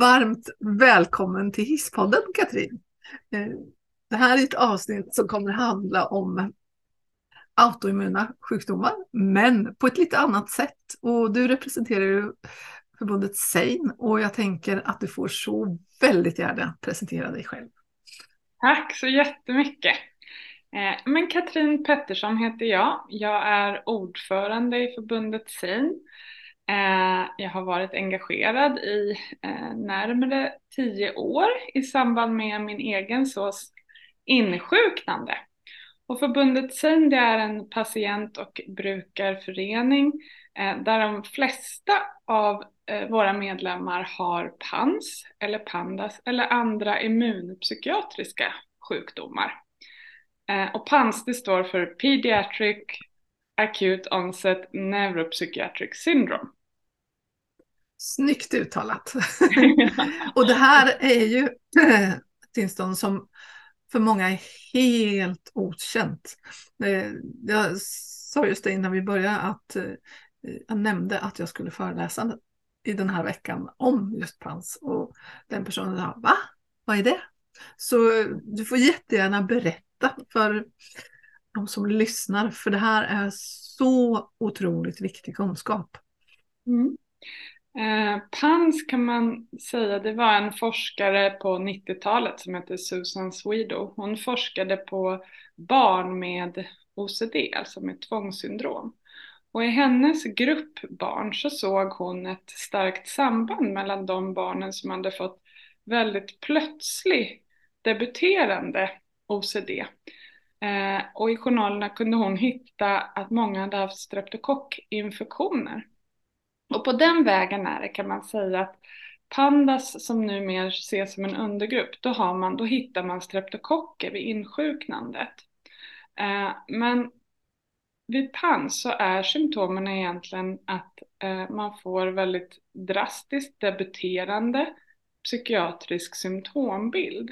Varmt välkommen till Hisspodden Katrin. Eh, det här är ett avsnitt som kommer handla om autoimmuna sjukdomar, men på ett lite annat sätt. Och du representerar ju förbundet SEIN och jag tänker att du får så väldigt gärna presentera dig själv. Tack så jättemycket. Eh, men Katrin Pettersson heter jag. Jag är ordförande i förbundet SEIN Eh, jag har varit engagerad i eh, närmare tio år i samband med min egen sås insjuknande. Och förbundet SIN det är en patient och brukarförening eh, där de flesta av våra medlemmar har PANS eller PANDAS eller andra immunpsykiatriska sjukdomar. Och PANS det står för Pediatric Acute Onset Neuropsychiatric Syndrome. Snyggt uttalat. och det här är ju tillstånd som för många är helt okänt. Eh, jag sa just det innan vi började att eh, jag nämnde att jag skulle föreläsa i den här veckan om just PANS och den personen sa va? Vad är det? Så du får jättegärna berätta för de som lyssnar för det här är så otroligt viktig kunskap. Mm. Eh, PANS kan man säga, det var en forskare på 90-talet som hette Susan Swedo. Hon forskade på barn med OCD, alltså med tvångssyndrom. Och i hennes grupp barn så såg hon ett starkt samband mellan de barnen som hade fått väldigt plötslig debuterande OCD. Eh, och i journalerna kunde hon hitta att många hade haft streptokockinfektioner. Och på den vägen är det kan man säga att pandas som numera ses som en undergrupp, då, har man, då hittar man streptokocker vid insjuknandet. Eh, men vid PANS så är symptomen egentligen att eh, man får väldigt drastiskt debuterande psykiatrisk symptombild.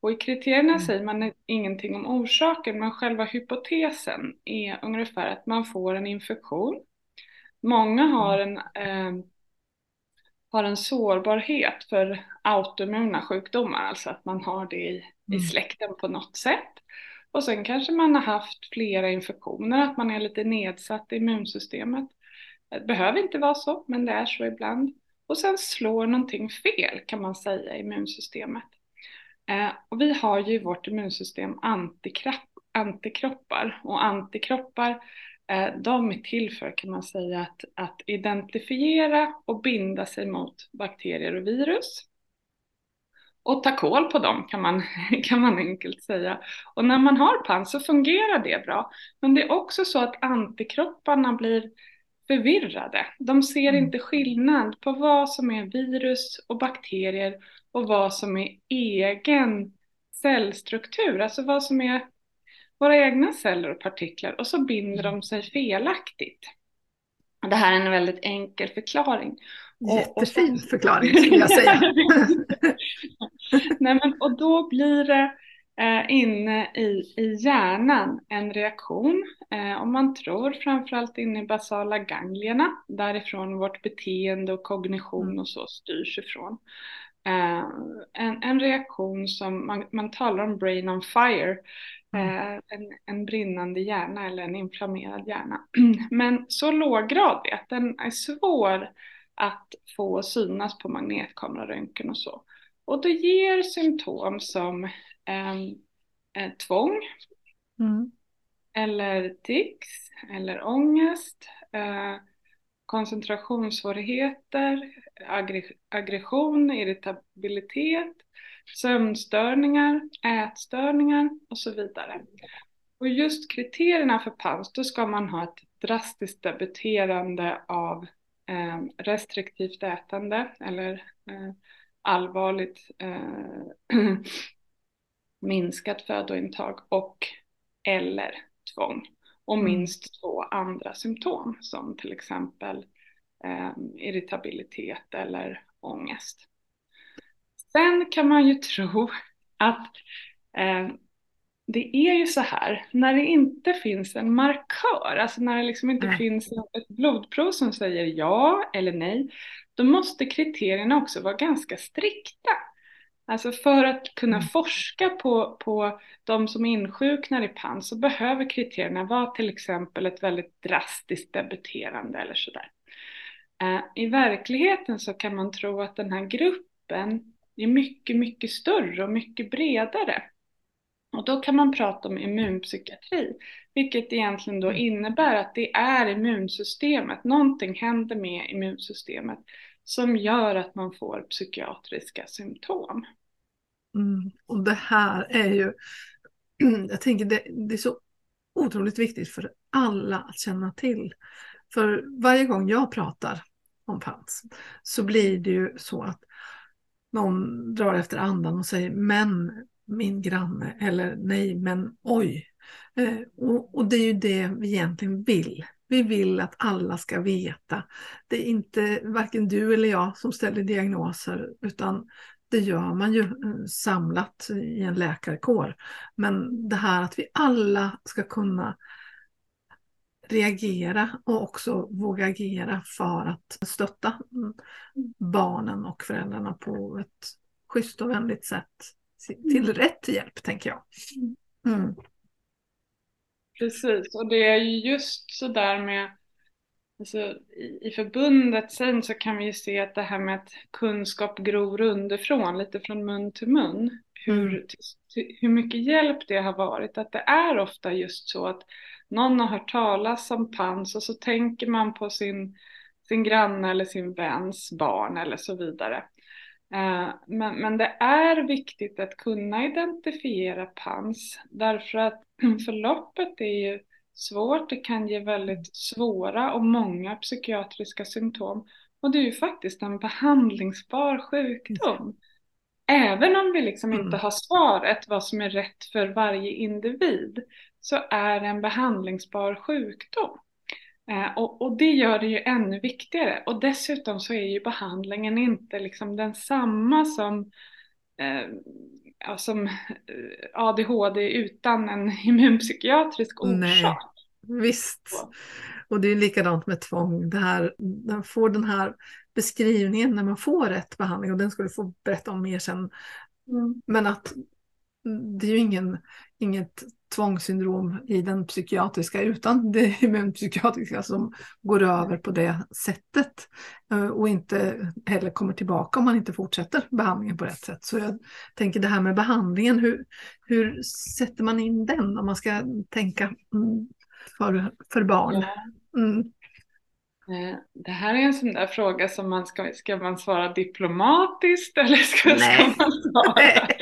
Och i kriterierna mm. säger man ingenting om orsaken, men själva hypotesen är ungefär att man får en infektion Många har en, eh, har en sårbarhet för autoimmuna sjukdomar, alltså att man har det i, mm. i släkten på något sätt. Och sen kanske man har haft flera infektioner, att man är lite nedsatt i immunsystemet. Det behöver inte vara så, men det är så ibland. Och sen slår någonting fel kan man säga i immunsystemet. Eh, och vi har ju i vårt immunsystem antikroppar och antikroppar de är till för, kan man säga, att, att identifiera och binda sig mot bakterier och virus. Och ta koll på dem kan man, kan man enkelt säga. Och när man har PANS så fungerar det bra. Men det är också så att antikropparna blir förvirrade. De ser mm. inte skillnad på vad som är virus och bakterier och vad som är egen cellstruktur, alltså vad som är våra egna celler och partiklar och så binder de sig felaktigt. Det här är en väldigt enkel förklaring. Jättefin och, och förklaring skulle jag säga. Nej, men, och då blir det eh, inne i, i hjärnan en reaktion. Eh, om man tror framförallt inne i basala ganglierna, därifrån vårt beteende och kognition mm. och så styrs ifrån. Eh, en, en reaktion som man, man talar om brain on fire Mm. En, en brinnande hjärna eller en inflammerad hjärna. Men så låggradig att den är svår att få synas på magnetkameraröntgen och så. Och det ger symptom som eh, tvång, mm. eller tics, eller ångest, eh, koncentrationssvårigheter, aggression, irritabilitet, sömnstörningar, ätstörningar och så vidare. Och just kriterierna för PANS, då ska man ha ett drastiskt debuterande av eh, restriktivt ätande eller eh, allvarligt eh, minskat födointag och eller tvång. Och mm. minst två andra symptom som till exempel eh, irritabilitet eller ångest. Sen kan man ju tro att eh, det är ju så här, när det inte finns en markör, alltså när det liksom inte mm. finns ett blodprov som säger ja eller nej, då måste kriterierna också vara ganska strikta. Alltså för att kunna mm. forska på, på de som insjuknar i PAN så behöver kriterierna vara till exempel ett väldigt drastiskt debuterande eller sådär. Eh, I verkligheten så kan man tro att den här gruppen är mycket, mycket större och mycket bredare. Och då kan man prata om immunpsykiatri, vilket egentligen då mm. innebär att det är immunsystemet, någonting händer med immunsystemet som gör att man får psykiatriska symptom. Mm. Och det här är ju, jag tänker det, det är så otroligt viktigt för alla att känna till. För varje gång jag pratar om PANS så blir det ju så att någon drar efter andan och säger men min granne eller nej men oj. Eh, och, och, det är ju det vi egentligen vill. Vi vill att alla ska veta. Det är inte varken du eller jag som ställer diagnoser utan det gör man ju eh, samlat i en läkarkår. Men det här att vi alla ska kunna reagera och också våga agera för att stötta barnen och föräldrarna på ett schysst och vänligt sätt till mm. rätt hjälp, tänker jag. Mm. Precis, och det är ju just så där med Alltså, i, förbundet sen så kan vi ju se att det här med att kunskap gror underifrån, lite från mun till mun, hur, mm. hur mycket hjälp det har varit. Att det är ofta just så att någon har hört talas om pans och så tänker man på sin, sin granne eller sin väns barn eller så vidare. Eh, men, men det är viktigt att kunna identifiera pans därför att förloppet är ju svårt, det kan ge väldigt svåra och många psykiatriska symptom och det är ju faktiskt en behandlingsbar sjukdom. Även om vi liksom inte mm. har svaret vad som är rätt för varje individ så är det en behandlingsbar sjukdom. Eh, och, och, det gör det ju ännu viktigare. Och dessutom så är ju behandlingen inte liksom densamma som, eh, ja, som eh, ADHD utan en immunpsykiatrisk orsak. Nej, visst. Och det är likadant med tvång. Det här, man får den här beskrivningen när man får rätt behandling och den ska du få berätta om mer sen. Mm. Men att det är ju ingen, inget tvångssyndrom i den psykiatriska utan det immunpsykiatriska som går över på det sättet eh, och inte heller kommer tillbaka om man inte fortsätter behandlingen på rätt sätt. Så jag tänker det här med behandlingen, hur, hur sätter man in den om man ska tänka mm, för, för barn? Mm. Eh, det här är en sån där fråga som man ska, ska man svara diplomatiskt eller ska, ska man svara?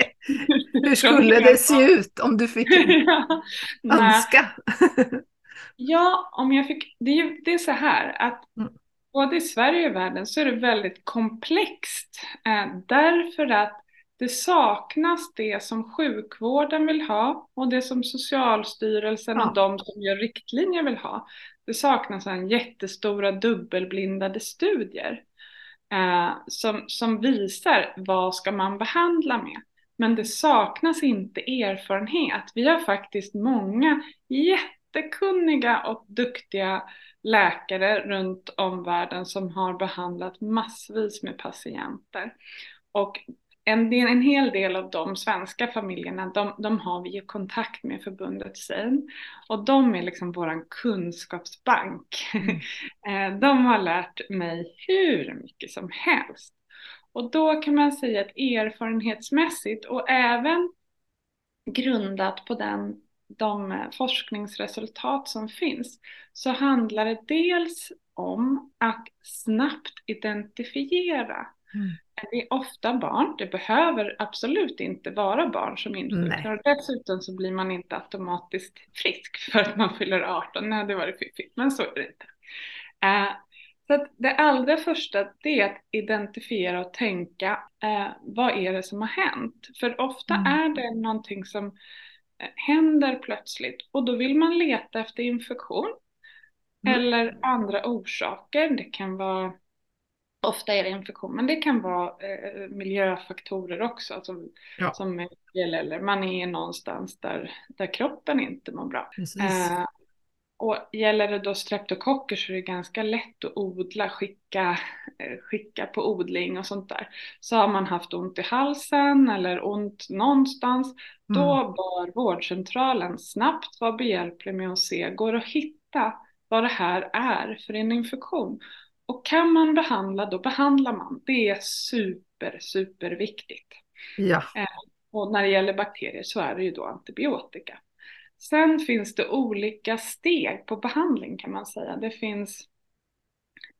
Hur skulle det se ut om du fick ja, önska? ja, om jag fick, det är, det är så här att mm. både i Sverige och i världen så är det väldigt komplext eh, därför att det saknas det som sjukvården vill ha och det som Socialstyrelsen ja. och de som gör riktlinjer vill ha. Det saknas en jättestora dubbelblindade studier eh, som, som visar vad ska man behandla med. Men det saknas inte erfarenhet. Vi har faktiskt många jättekunniga och duktiga läkare runt om världen som har behandlat massvis med patienter. Och en, del, en hel del av de svenska familjerna, de, de har vi ju kontakt med förbundet SEIN. Och de är liksom våran kunskapsbank. Mm. Eh, de har lärt mig hur mycket som helst. Och då kan man säga att erfarenhetsmässigt och även grundat på den, de forskningsresultat som finns så handlar det dels om att snabbt identifiera Mm. Det är ofta barn, det behöver absolut inte vara barn som insjuknar och dessutom så blir man inte automatiskt frisk för att man fyller 18. Nej, det var det fiffigt, men så är det inte. Uh, så det allra första det är att identifiera och tänka eh, vad är det som har hänt? För ofta mm. är det någonting som eh, händer plötsligt och då vill man leta efter infektion mm. eller andra orsaker. Det kan vara Ofta är det infektion, men det kan vara eh, miljöfaktorer också alltså, ja. som eller man är någonstans där, där kroppen inte mår bra. Eh, och gäller det då streptokocker så är det ganska lätt att odla, skicka, eh, skicka på odling och sånt där. Så har man haft ont i halsen eller ont någonstans, mm. då bör vårdcentralen snabbt vara behjälplig med att se, går det att hitta vad det här är för en infektion? Och kan man behandla, då behandlar man. Det är super, super viktigt. Ja. Eh, och när det gäller bakterier så är det ju då antibiotika. Sen finns det olika steg på behandling kan man säga. Det finns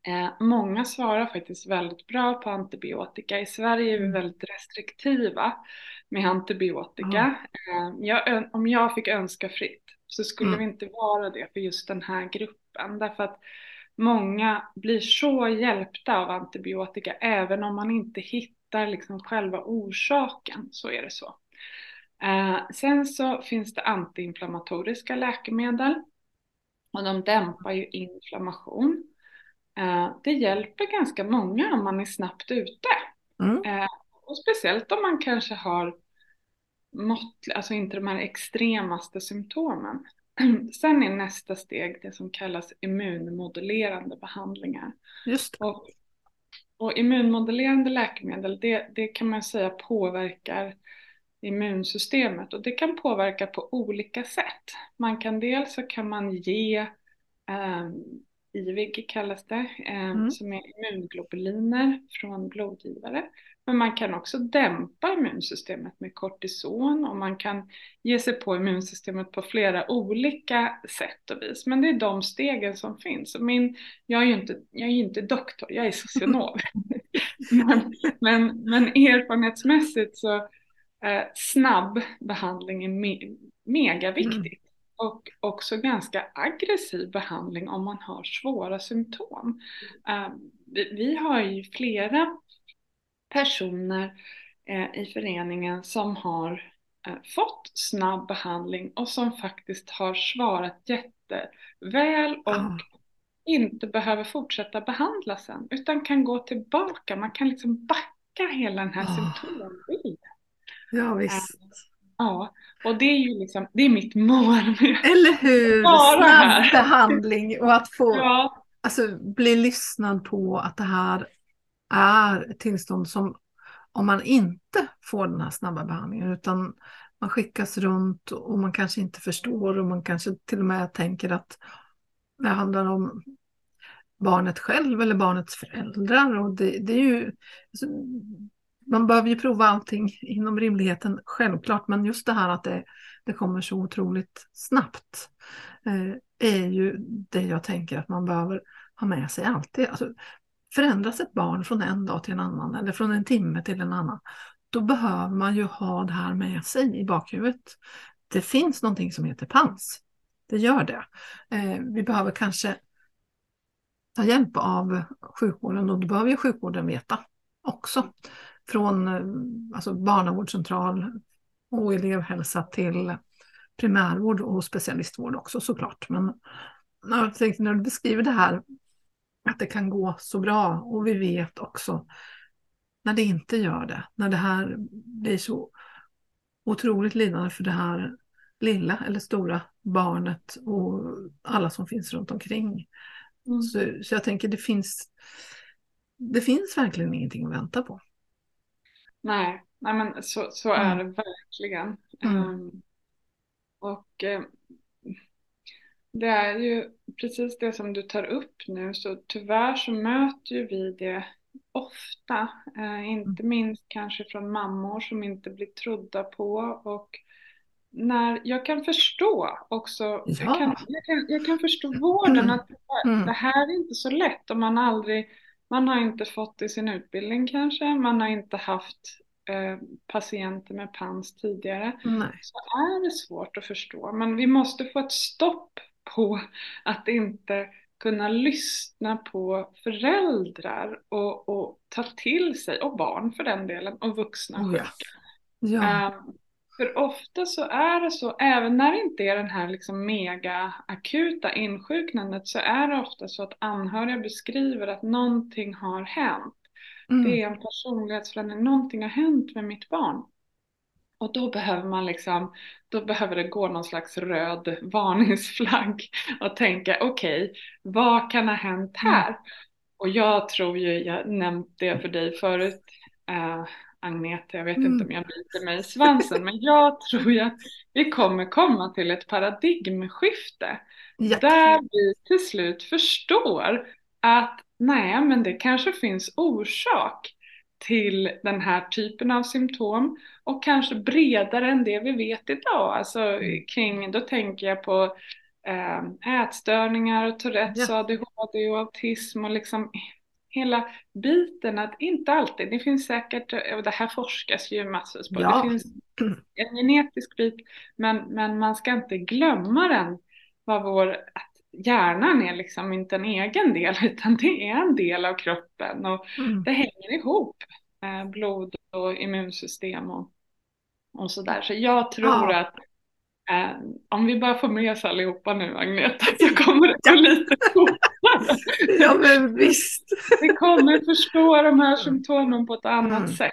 eh, Många svarar faktiskt väldigt bra på antibiotika. I Sverige är vi mm. väldigt restriktiva med antibiotika. Mm. jag, om jag fick önska fritt så skulle mm. vi inte vara det för just den här gruppen. Därför att många blir så hjälpta av antibiotika även om man inte hittar liksom själva orsaken. Så är det så. Eh, sen så finns det antiinflammatoriska läkemedel och de dämpar ju inflammation. Eh, det hjälper ganska många om man är snabbt ute. Mm. Eh, och speciellt om man kanske har mått, alltså inte de här extremaste symptomen. Sen är nästa steg det som kallas immunmodulerande behandlingar. Just och, och immunmodulerande läkemedel, det, det kan man säga påverkar immunsystemet och det kan påverka på olika sätt. Man kan dels så kan man ge eh, IVIG kallas det, eh, mm. som är immunglobuliner från blodgivare. Men man kan också dämpa immunsystemet med kortison och man kan ge sig på immunsystemet på flera olika sätt och vis. Men det är de stegen som finns. Och min, jag är ju inte, jag är inte doktor, jag är socionom. men, men, men erfarenhetsmässigt så eh, snabb behandling är me mega viktigt. Mm. Och också ganska aggressiv behandling om man har svåra symptom. Eh, vi, vi, har ju flera personer eh, i föreningen som har eh, fått snabb behandling och som faktiskt har svarat jätteväl och ah. inte behöver fortsätta behandla sen utan kan gå tillbaka. Man kan liksom backa hela den här ah. symptombilden. Ja visst. Ja, och det är ju liksom, det är mitt mål. Eller hur! Snabb behandling och att få ja. alltså, bli lyssnad på att det här är ett tillstånd som om man inte får den här snabba behandlingen utan man skickas runt och man kanske inte förstår och man kanske till och med tänker att det handlar om barnet själv eller barnets föräldrar. Och det, det är ju, alltså, man behöver ju prova allting inom rimligheten, självklart, men just det här att det, det kommer så otroligt snabbt eh, är ju det jag tänker att man behöver ha med sig alltid. Alltså, förändras ett barn från en dag till en annan eller från en timme till en annan, då behöver man ju ha det här med sig i bakhuvudet. Det finns någonting som heter PANS. Det gör det. Eh, vi behöver kanske ta hjälp av sjukvården och då behöver ju sjukvården veta också från eh, alltså barnavårdscentral och elevhälsa till primärvård och specialistvård också såklart. Men jag tänkte när du beskriver det här att det kan gå så bra och vi vet också när det inte gör det, när det här blir så otroligt lidande för det här lilla eller stora barnet och alla som finns runt omkring. Mm. Så, så jag tänker det finns, det finns verkligen ingenting att vänta på. Nej, nej men så, så är mm. det verkligen. Um, och um, det är ju precis det som du tar upp nu, så tyvärr så möter ju vi det ofta, inte mm. minst kanske från mammor som inte blir trodda på och när jag kan förstå också, ja. jag, kan, jag, kan, jag kan förstå vården att mm. det här är inte så lätt om man aldrig man har inte fått i sin utbildning kanske, man har inte haft eh, patienter med PANS tidigare. Nej. Så är det svårt att förstå. Men vi måste få ett stopp på att inte kunna lyssna på föräldrar och, och ta till sig, och barn för den delen, och vuxna oh, ja. ja. Um, för ofta så är det så, även när det inte är den här liksom mega akuta insjuknandet så är det ofta så att anhöriga beskriver att någonting har hänt. Mm. Det är en personlighetsförändring, någonting har hänt med mitt barn. Och då behöver man liksom, då behöver det gå någon slags röd varningsflagg och tänka okej, okay, vad kan ha hänt här? Mm. Och jag tror ju, jag nämnt det för dig förut, äh, Agneta, jag vet mm. inte om jag biter mig i svansen, men jag tror ju att vi kommer komma till ett paradigmskifte. Ja. Där vi till slut förstår att nej, men det kanske finns orsak till den här typen av symptom och kanske bredare än det vi vet idag. Alltså mm. kring, då tänker jag på äh, ätstörningar och Tourettes ja. och ADHD och autism och liksom hela biten att inte alltid, det finns säkert, och det här forskas ju massor på, ja. det finns en genetisk bit, men, men man ska inte glömma den, vad vår, att hjärnan är liksom inte en egen del, utan det är en del av kroppen och mm. det hänger ihop, eh, blod och immunsystem och, och sådär. Så jag tror ja. att eh, om vi bara får med oss allihopa nu Agneta så kommer det gå lite fortare. ja men visst. vi kommer förstå de här symptomen på ett annat mm. sätt.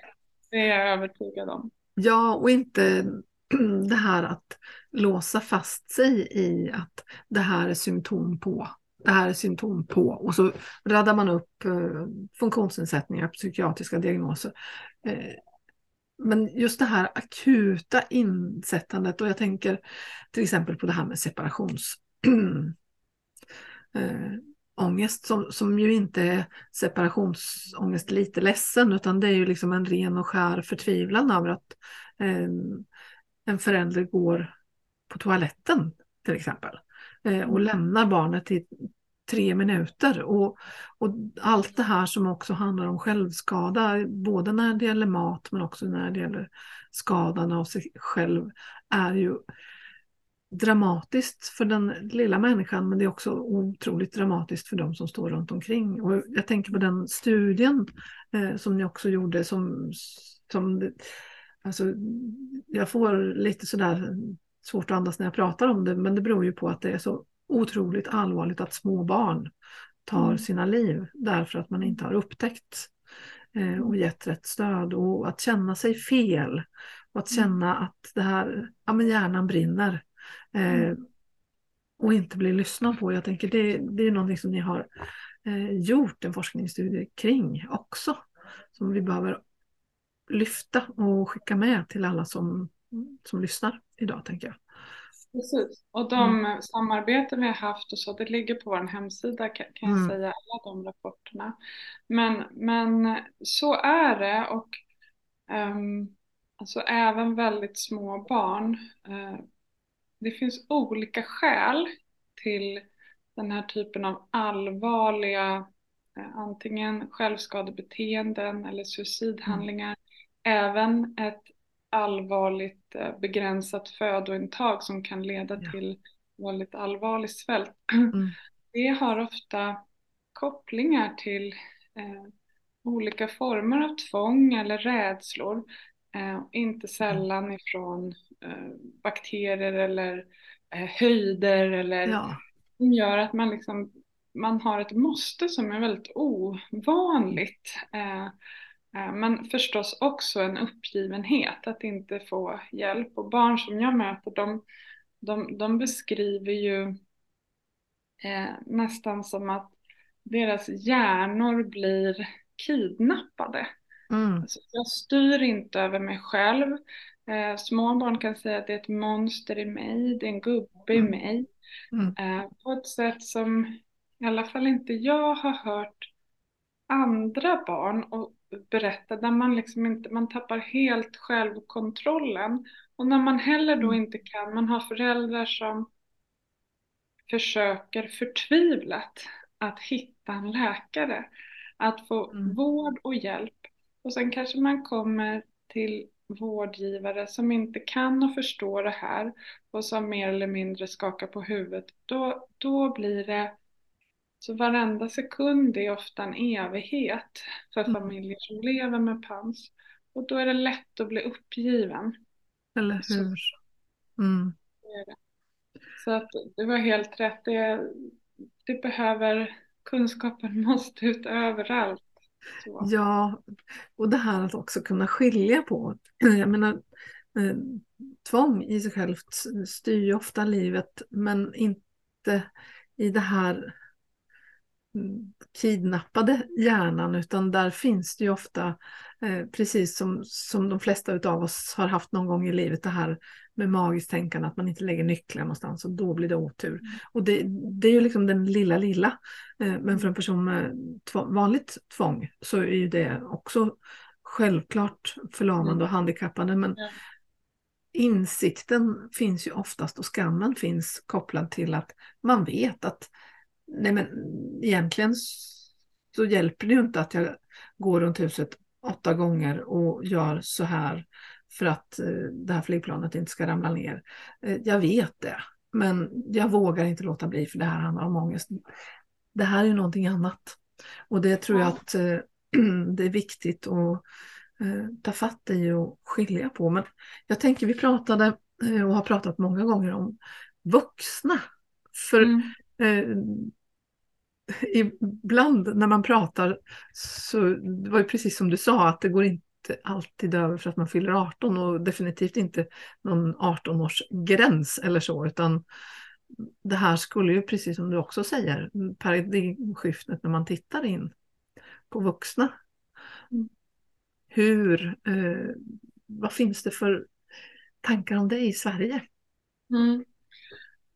Det är jag övertygad om. Ja och inte det här att låsa fast sig i att det här är symptom på, det här är symptom på och så raddar man upp eh, funktionsnedsättningar, psykiatriska diagnoser. Eh, men just det här akuta insättandet och jag tänker till exempel på det här med separations äh, ångest som, som ju inte är separationsångest lite ledsen utan det är ju liksom en ren och skär förtvivlan över att eh, en förälder går på toaletten till exempel eh, och mm. lämnar barnet i tre minuter. Och, och allt det här som också handlar om självskada, både när det gäller mat men också när det gäller skadan av sig själv, är ju dramatiskt för den lilla människan men det är också otroligt dramatiskt för de som står runt omkring. Och jag tänker på den studien eh, som ni också gjorde som, som alltså, jag får lite sådär svårt att andas när jag pratar om det men det beror ju på att det är så otroligt allvarligt att små barn tar mm. sina liv därför att man inte har upptäckt eh, och gett rätt stöd och att känna sig fel och att mm. känna att det här, ja men hjärnan brinner eh, mm. och inte blir lyssnad på. Jag tänker det, det är någonting som ni har eh, gjort en forskningsstudie kring också som vi behöver lyfta och skicka med till alla som, som lyssnar idag tänker jag. Precis, och de mm. samarbeten vi har haft och så, det ligger på vår hemsida kan, kan jag mm. säga, alla de rapporterna. Men, men så är det och um, alltså även väldigt små barn, uh, det finns olika skäl till den här typen av allvarliga uh, antingen självskadebeteenden eller suicidhandlingar. Mm. Även ett allvarligt eh, begränsat födointag som kan leda ja. till väldigt allvarlig svält. Mm. Det har ofta kopplingar till eh, olika former av tvång eller rädslor. Eh, inte sällan ifrån eh, bakterier eller eh, höjder eller ja. som gör att man liksom man har ett måste som är väldigt ovanligt. Men förstås också en uppgivenhet att inte få hjälp. Och barn som jag möter de, de, de beskriver ju eh, nästan som att deras hjärnor blir kidnappade. Mm. Alltså, jag styr inte över mig själv. Eh, små barn kan säga att det är ett monster i mig, det är en gubbe mm. i mig. Mm. Eh, på ett sätt som i alla fall inte jag har hört andra barn och berätta, där man liksom inte, man tappar helt självkontrollen. Och när man heller då mm. inte kan, man har föräldrar som försöker förtvivlat att hitta en läkare, att få mm. vård och hjälp. Och sen kanske man kommer till vårdgivare som inte kan och förstår det här och som mer eller mindre skakar på huvudet, då, då blir det så varenda sekund är ofta en evighet för mm. familjer som lever med PANS. Och då är det lätt att bli uppgiven. Eller hur. Mm. Så att det var helt rätt. Det, det behöver, kunskapen måste ut överallt. Så. Ja, och det här att också kunna skilja på. Jag menar, Eh, tvång i sig självt styr ju ofta livet men inte i det här kidnappade hjärnan utan där finns det ju ofta eh, precis som, som de flesta av oss har haft någon gång i livet det här med magiskt tänkande att man inte lägger nycklar någonstans och då blir det otur. Mm. Och det, det är ju liksom den lilla lilla. Eh, men för en person med två, vanligt tvång så är ju det också självklart förlamande mm. och handikappande. Men insikten finns ju oftast och skammen finns kopplad till att man vet att nej men egentligen så hjälper det ju inte att jag går runt huset åtta gånger och gör så här för att eh, det här flygplanet inte ska ramla ner. Eh, jag vet det, men jag vågar inte låta bli för det här handlar om ångest. Det här är ju någonting annat. Och det tror jag att eh, det är viktigt att ta fatt i och skilja på. Men jag tänker vi pratade och har pratat många gånger om vuxna. För mm ibland när man pratar så det var ju precis som du sa att det går inte alltid över för att man fyller 18 och definitivt inte någon 18-årsgräns eller så utan det här skulle ju precis som du också säger paradigmskiftet när man tittar in på vuxna. Hur, eh, vad finns det för tankar om det i Sverige? Mm.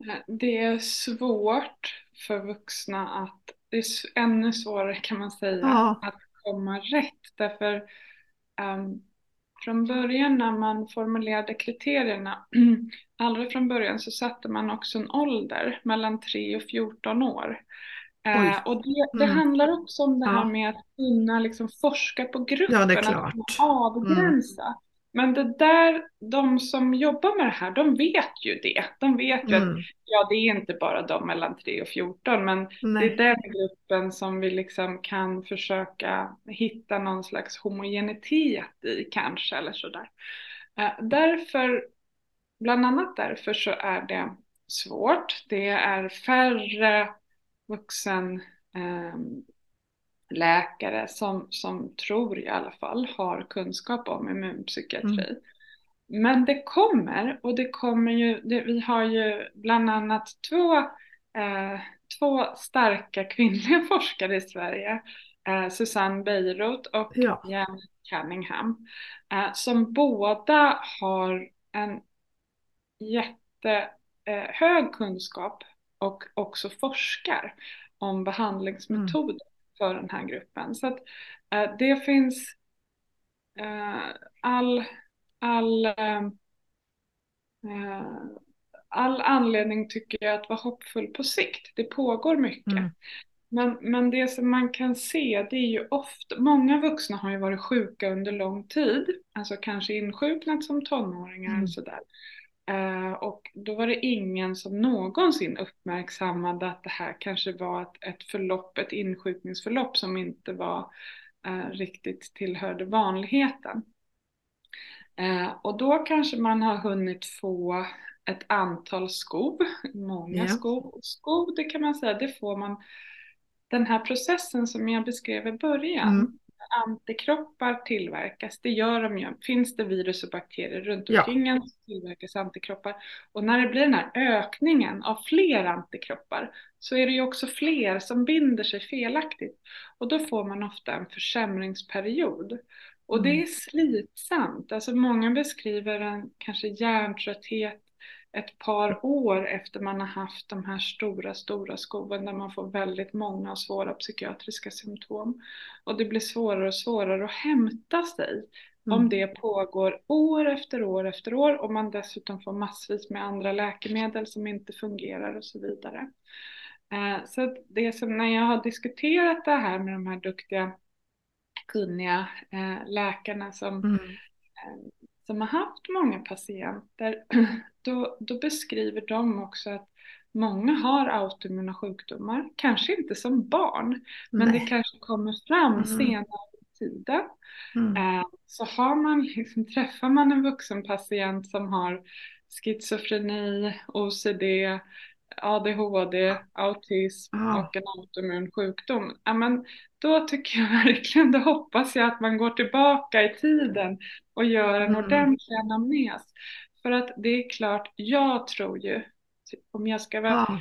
Eh, det är svårt för vuxna att, det är ännu svårare kan man säga, ja. att komma rätt. Därför um, från början när man formulerade kriterierna, allra från början så satte man också en ålder mellan 3 och 14 år. Uh, och det, det mm. handlar också om det här med att kunna liksom forska på gruppen, ja, att avgränsa. Mm. Men det där, de som jobbar med det här, de vet ju det. De vet ju mm. att ja, det är inte bara de mellan 3 och 14, men Nej. det är den gruppen som vi liksom kan försöka hitta någon slags homogenitet i kanske, eller sådär. Eh, därför, bland annat därför så är det svårt. Det är färre vuxen eh, läkare som, som tror i alla fall har kunskap om immunpsykiatri. Mm. Men det kommer och det kommer ju, det, vi har ju bland annat två, eh, två starka kvinnliga forskare i Sverige, eh, Susanne Beirut och ja. Jan Cunningham, eh, som båda har en jättehög eh, kunskap och också forskar om behandlingsmetoder. Mm för den här gruppen. Så att eh, det finns eh, all, all, eh, eh, all anledning tycker jag att vara hoppfull på sikt. Det pågår mycket. Mm. Men, men det som man kan se det är ju ofta, många vuxna har ju varit sjuka under lång tid, alltså kanske insjuknat som tonåringar mm. och sådär. Uh, och då var det ingen som någonsin uppmärksammade att det här kanske var ett, ett förlopp, ett insjukningsförlopp som inte var uh, riktigt tillhörde vanligheten. Uh, och då kanske man har hunnit få ett antal skov, många yeah. skov. skov, det kan man säga, det får man den här processen som jag beskrev i början. Mm antikroppar tillverkas, det gör de ju. Finns det virus och bakterier runt omkring ja. en så tillverkas antikroppar. Och när det blir den här ökningen av fler antikroppar så är det ju också fler som binder sig felaktigt. Och då får man ofta en försämringsperiod. Och det mm. är slitsamt. Alltså många beskriver en kanske hjärntrötthet ett par år efter man har haft de här stora, stora skoven där man får väldigt många och svåra psykiatriska symptom. Och det blir svårare och svårare att hämta sig mm. om det pågår år efter år efter år och man dessutom får massvis med andra läkemedel som inte fungerar och så vidare. Eh, så det som när jag har diskuterat det här med de här duktiga, kunniga eh, läkarna som mm eh, som har haft många patienter, då, då beskriver de också att många har autoimmuna sjukdomar, kanske inte som barn, men Nej. det kanske kommer fram mm. senare i tiden. Mm. Eh, så har man, liksom, träffar man en vuxen patient som har schizofreni, OCD, ADHD, autism Ja. och en autoimmun sjukdom, ja, men då tycker jag verkligen, då hoppas jag att man går tillbaka i tiden och gör en Mm. ordentlig anamnes. För att det är klart, jag tror ju, om jag ska vara Ja,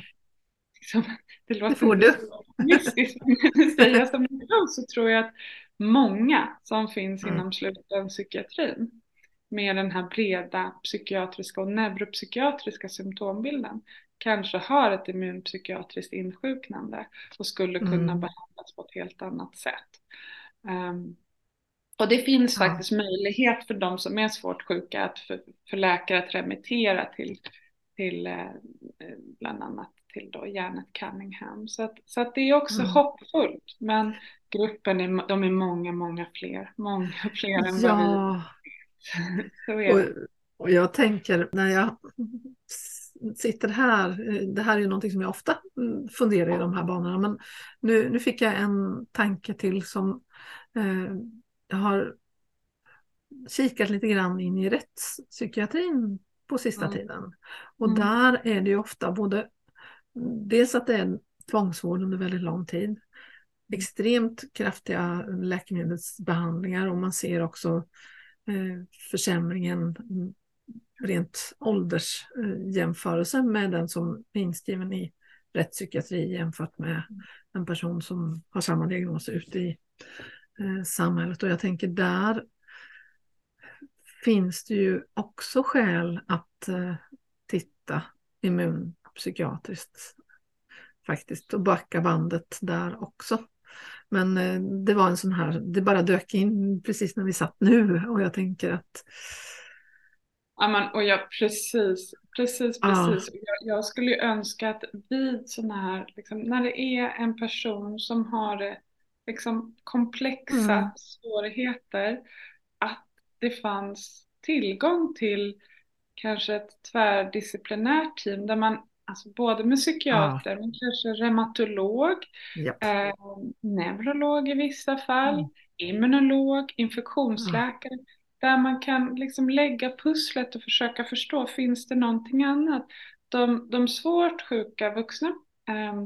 liksom, det låter så optimistiskt men säga som det är, så tror jag att många som finns Mm. inom sluten psykiatrin med den här breda psykiatriska och neuropsykiatriska symptombilden kanske har ett immunpsykiatriskt insjuknande och skulle kunna Mm. behandlas på ett helt annat sätt. Ehm, och det finns Ja. faktiskt möjlighet för de som är svårt sjuka att för, för läkare att remittera till, till eh, bland annat till då Janet Cunningham. Så att, så att det är också Mm. hoppfullt. Men gruppen är, de är många, många fler. Många fler än vad vi ja. så är Och, och jag tänker när jag sitter här, eh, det här är ju någonting som jag ofta mm, funderar i de här banorna, men nu, nu fick jag en tanke till som eh, jag har kikat lite grann in i rättspsykiatrin på sista Mm. tiden. Och Mm. där är det ju ofta både dels att det är tvångsvård under väldigt lång tid, extremt kraftiga läkemedelsbehandlingar och man ser också eh, försämringen rent åldersjämförelse med den som är inskriven i rättspsykiatri jämfört med en person som har samma diagnos ute i eh, samhället. Och jag tänker där finns det ju också skäl att eh, titta immunpsykiatriskt faktiskt och backa bandet där också. Men eh, det var en sån här, det bara dök in precis när vi satt nu och jag tänker att Ja, men, och jag, precis, precis, precis. Och Jag, jag skulle ju önska att vid sådana här, liksom, när det är en person som har liksom, komplexa Mm. svårigheter, att det fanns tillgång till kanske ett tvärdisciplinärt team där man, alltså både med psykiater, men kanske reumatolog, japp, eh, neurolog i vissa fall, Mm. immunolog, infektionsläkare. Där man kan liksom lägga pusslet och försöka förstå, finns det någonting annat? De, de svårt sjuka vuxna eh,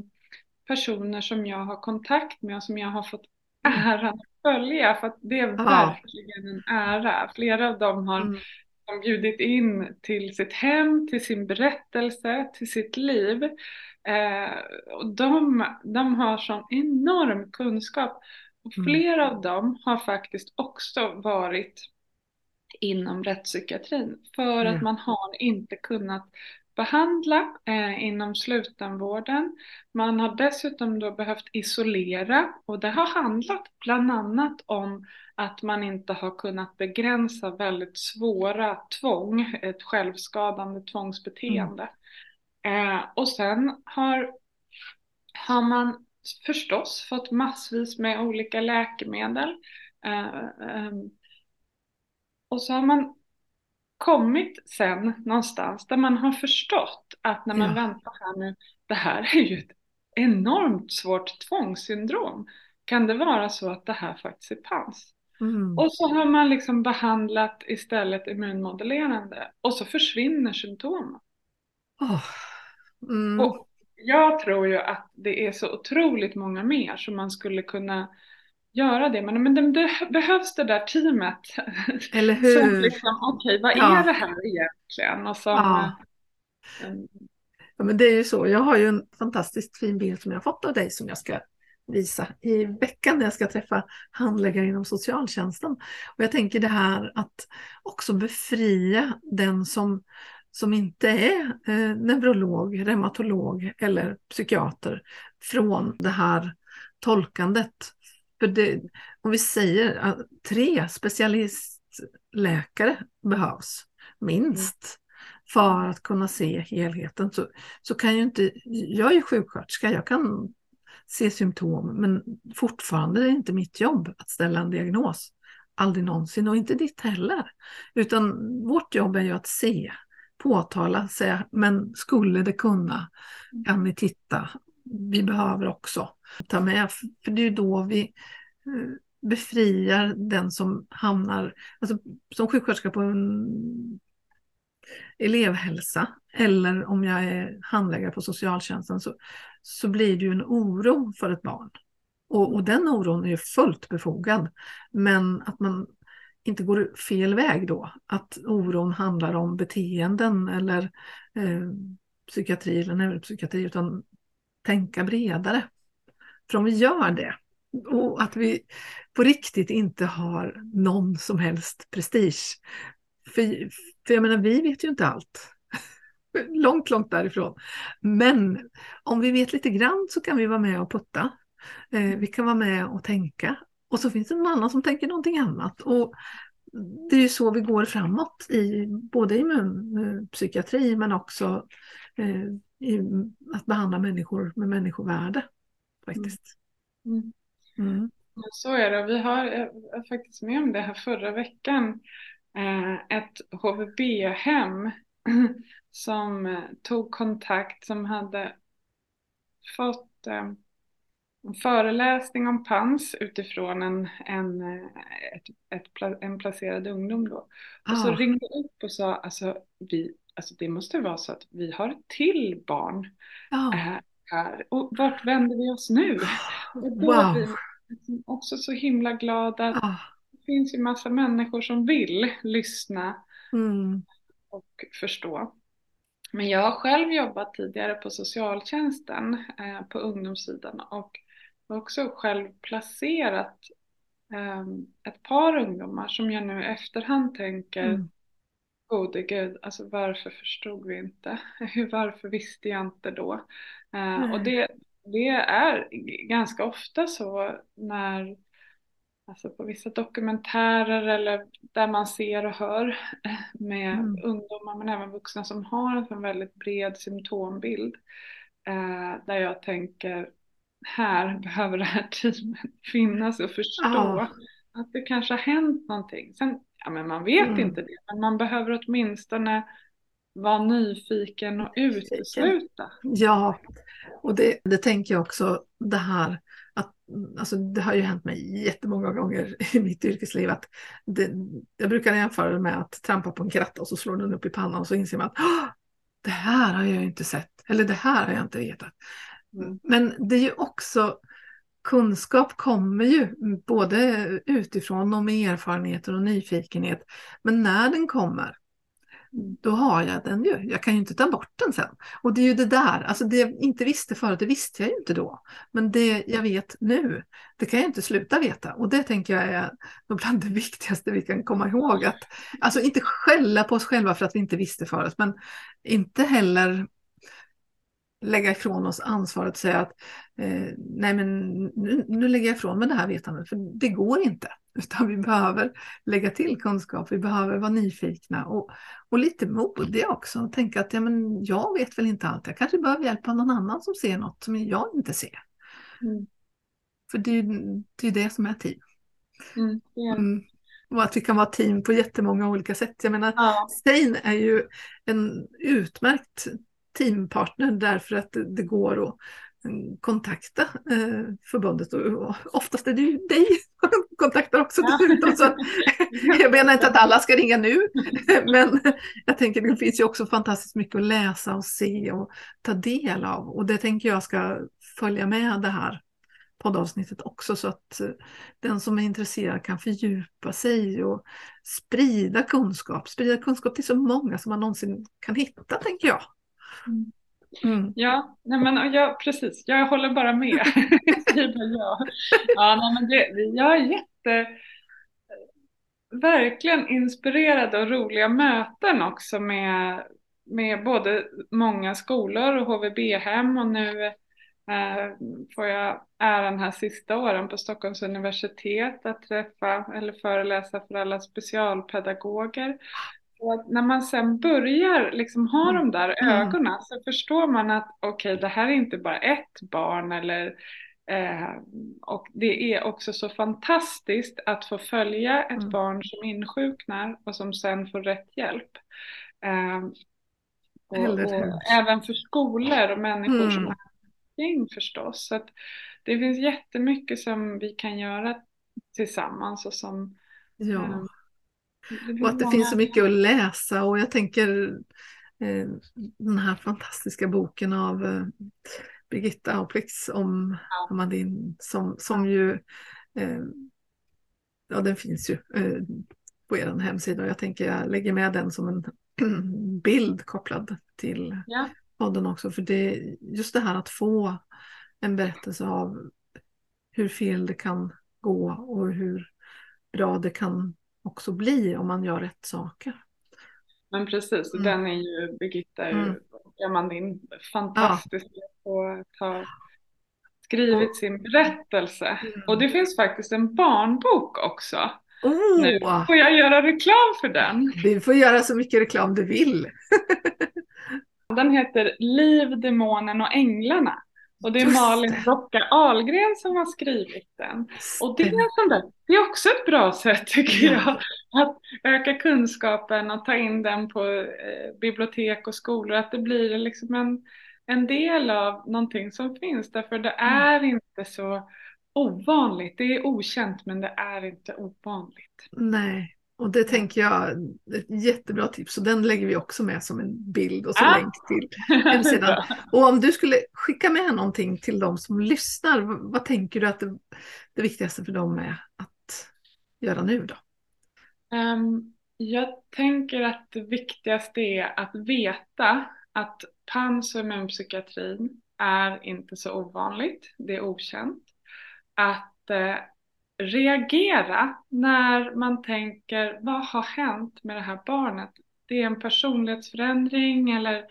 personer som jag har kontakt med och som jag har fått Mm. äran att följa, för att det är Ja. verkligen en ära. Flera av dem har mm, de bjudit in till sitt hem, till sin berättelse, till sitt liv. Eh, och de, de har sån enorm kunskap. Och Mm. flera av dem har faktiskt också varit inom rättspsykiatrin för Ja. att man har inte kunnat behandla eh, inom slutenvården. Man har dessutom då behövt isolera och det har handlat bland annat om att man inte har kunnat begränsa väldigt svåra tvång, ett självskadande tvångsbeteende. Eh, och sen har, har man förstås fått massvis med olika läkemedel. Eh, ehm, och så har man kommit sen någonstans där man har förstått att när man Ja. väntar här nu, det här är ju ett enormt svårt tvångssyndrom. Kan det vara så att det här faktiskt är PANS? mm, Och så har man liksom behandlat istället immunmodulerande och så försvinner symptomen. åh, mm, Och jag tror ju att det är så otroligt många mer som man skulle kunna göra det. Men, men det, det behövs det där teamet. eller Som hur? liksom, okej vad Ja. är det här egentligen? Och som, Ja. eh, Ja, men det är ju så. Jag har ju en fantastiskt fin bild som jag har fått av dig som jag ska visa i veckan när jag ska träffa handläggare inom socialtjänsten. Och jag tänker det här att också befria den som, som inte är eh, neurolog, reumatolog eller psykiater från det här tolkandet. För det, om vi säger att tre specialistläkare behövs, minst, för att kunna se helheten så, så kan ju inte, jag är sjuksköterska, jag kan se symptom, men fortfarande är det inte mitt jobb att ställa en diagnos. Aldrig någonsin och inte ditt heller. Utan vårt jobb är ju att se, påtala, säga, men skulle det kunna, kan ni titta. Vi behöver också ta med, för det är ju då vi eh, befriar den som hamnar, alltså som sjuksköterska på en elevhälsa eller om jag är handläggare på socialtjänsten så, så blir det ju en oro för ett barn. Och, och den oron är ju fullt befogad. Men att man inte går fel väg då. Att oron handlar om beteenden eller eh, psykiatri eller neuropsykiatri utan tänka bredare. För om vi gör det och att vi på riktigt inte har någon som helst prestige. För, för jag menar, vi vet ju inte allt. långt, långt därifrån. Men om vi vet lite grann så kan vi vara med och putta. Eh, vi kan vara med och tänka. Och så finns det någon annan som tänker någonting annat. Och det är ju så vi går framåt, i, både i eh, men också eh, i att behandla människor med människovärde. faktiskt. Mm. Mm. Så är det. Vi har var faktiskt med om det här förra veckan. Eh, ett HVB-hem som tog kontakt som hade fått eh, en föreläsning om PANS utifrån en, en, ett, ett, en placerad ungdom då. Och så ah. ringde upp och sa, alltså, vi, alltså det måste vara så att vi har till barn ah. här. Och vart vänder vi oss nu? Och då wow. blir man också så himla glad att ah. det finns ju massa människor som vill lyssna mm. och förstå. Men jag har själv jobbat tidigare på socialtjänsten eh, på ungdomssidan och också själv placerat eh, ett par ungdomar som jag nu i efterhand tänker mm. Gode gud, alltså varför förstod vi inte? varför visste jag inte då? Eh, och det, det är ganska ofta så när Alltså på vissa dokumentärer eller där man ser och hör med mm. ungdomar men även vuxna som har en väldigt bred symptombild. Eh, där jag tänker här behöver det här teamet finnas och förstå ah. att det kanske har hänt någonting. Sen, ja men man vet mm. inte det, men man behöver åtminstone vara nyfiken och utesluta. Ja, och det, det tänker jag också det här att, alltså det har ju hänt mig jättemånga gånger i mitt yrkesliv att det, jag brukar jämföra det med att trampa på en kratta och så slår den upp i pannan och så inser man att det här har jag inte sett eller det här har jag inte vetat. Mm. Men det är ju också kunskap kommer ju både utifrån och med erfarenheter och nyfikenhet. Men när den kommer då har jag den ju. Jag kan ju inte ta bort den sen. Och det är ju det där, alltså det jag inte visste förut, det visste jag ju inte då. Men det jag vet nu, det kan jag inte sluta veta. Och det tänker jag är bland det viktigaste vi kan komma ihåg. Att, alltså inte skälla på oss själva för att vi inte visste förut, men inte heller lägga ifrån oss ansvaret och säga att eh, nej men nu, nu lägger jag ifrån mig det här vetandet, för det går inte. Utan vi behöver lägga till kunskap, vi behöver vara nyfikna och, och lite modiga också. Och tänka att ja, men jag vet väl inte allt, jag kanske behöver hjälp av någon annan som ser något som jag inte ser. Mm. För det är ju det, är det som är team. Mm, yeah. mm. Och att vi kan vara team på jättemånga olika sätt. Jag menar, ja. Stein är ju en utmärkt teampartner därför att det, går att kontakta eh, förbundet och oftast är det ju dig som kontaktar också dessutom. Så jag menar inte att alla ska ringa nu, men jag tänker det finns ju också fantastiskt mycket att läsa och se och ta del av och det tänker jag ska följa med det här poddavsnittet också så att eh, den som är intresserad kan fördjupa sig och sprida kunskap, sprida kunskap till så många som man någonsin kan hitta tänker jag. Mm. mm. Ja, nej men, ja, precis. Jag håller bara med. ja. Ja, nej, men det, jag är jätte verkligen inspirerad och roliga möten också med, med både många skolor och HVB-hem och nu eh, får jag äran här sista åren på Stockholms universitet att träffa eller föreläsa för alla specialpedagoger och när man sen börjar liksom ha mm. de där mm. ögonen så förstår man att okej, okay, det här är inte bara ett barn eller eh, och det är också så fantastiskt att få följa ett mm. barn som insjuknar och som sen får rätt hjälp. Eh, och, och även för skolor och människor mm. som är kring förstås. Så det finns jättemycket som vi kan göra tillsammans och som ja. Och att det finns så mycket att läsa och jag tänker eh, den här fantastiska boken av eh, Birgitta Auplix om ja. Amandine som, som ju eh, ja den finns ju eh, på er hemsida och jag tänker jag lägger med den som en bild kopplad till ja. podden också för det just det här att få en berättelse av hur fel det kan gå och hur bra det kan också bli om man gör rätt saker. Men precis, mm. den är ju Birgitta mm. Amandin fantastisk ja. på att ha skrivit sin berättelse. Mm. Och det finns faktiskt en barnbok också. Oh. Nu får jag göra reklam för den. Du får göra så mycket reklam du vill. den heter Liv, demonen och änglarna. Och det är Malin Rocka Ahlgren som har skrivit den. Och det är, där, det är också ett bra sätt tycker ja. jag. Att öka kunskapen och ta in den på eh, bibliotek och skolor. Att det blir liksom en, en del av någonting som finns. Därför det mm. är inte så ovanligt. Det är okänt men det är inte ovanligt. Nej, och det tänker jag är ett jättebra tips och den lägger vi också med som en bild och så ah. länk till hemsidan. och om du skulle skicka med någonting till de som lyssnar, vad tänker du att det, det viktigaste för dem är att göra nu då? Um, jag tänker att det viktigaste är att veta att pans och immunpsykiatrin är inte så ovanligt, det är okänt. Att eh, reagera när man tänker vad har hänt med det här barnet? Det är en personlighetsförändring eller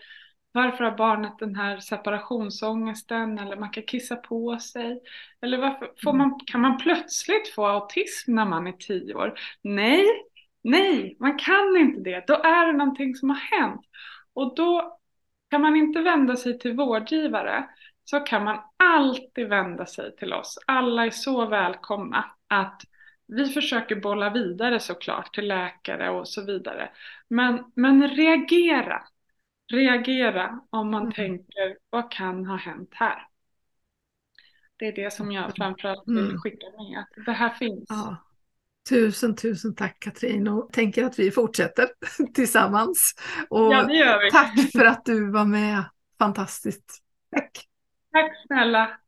varför har barnet den här separationsångesten eller man kan kissa på sig? Eller varför får man, kan man plötsligt få autism när man är tio år? Nej, nej, man kan inte det. Då är det någonting som har hänt. Och då kan man inte vända sig till vårdgivare så kan man alltid vända sig till oss. Alla är så välkomna att vi försöker bolla vidare såklart till läkare och så vidare. Men, men reagera. Reagera om man mm. tänker vad kan ha hänt här? Det är det som jag framförallt vill mm. skicka med. Att det här finns. Ja. Tusen, tusen tack Katrin och tänker att vi fortsätter tillsammans. Och ja, det gör vi. Tack för att du var med. Fantastiskt. Tack. Tack snälla.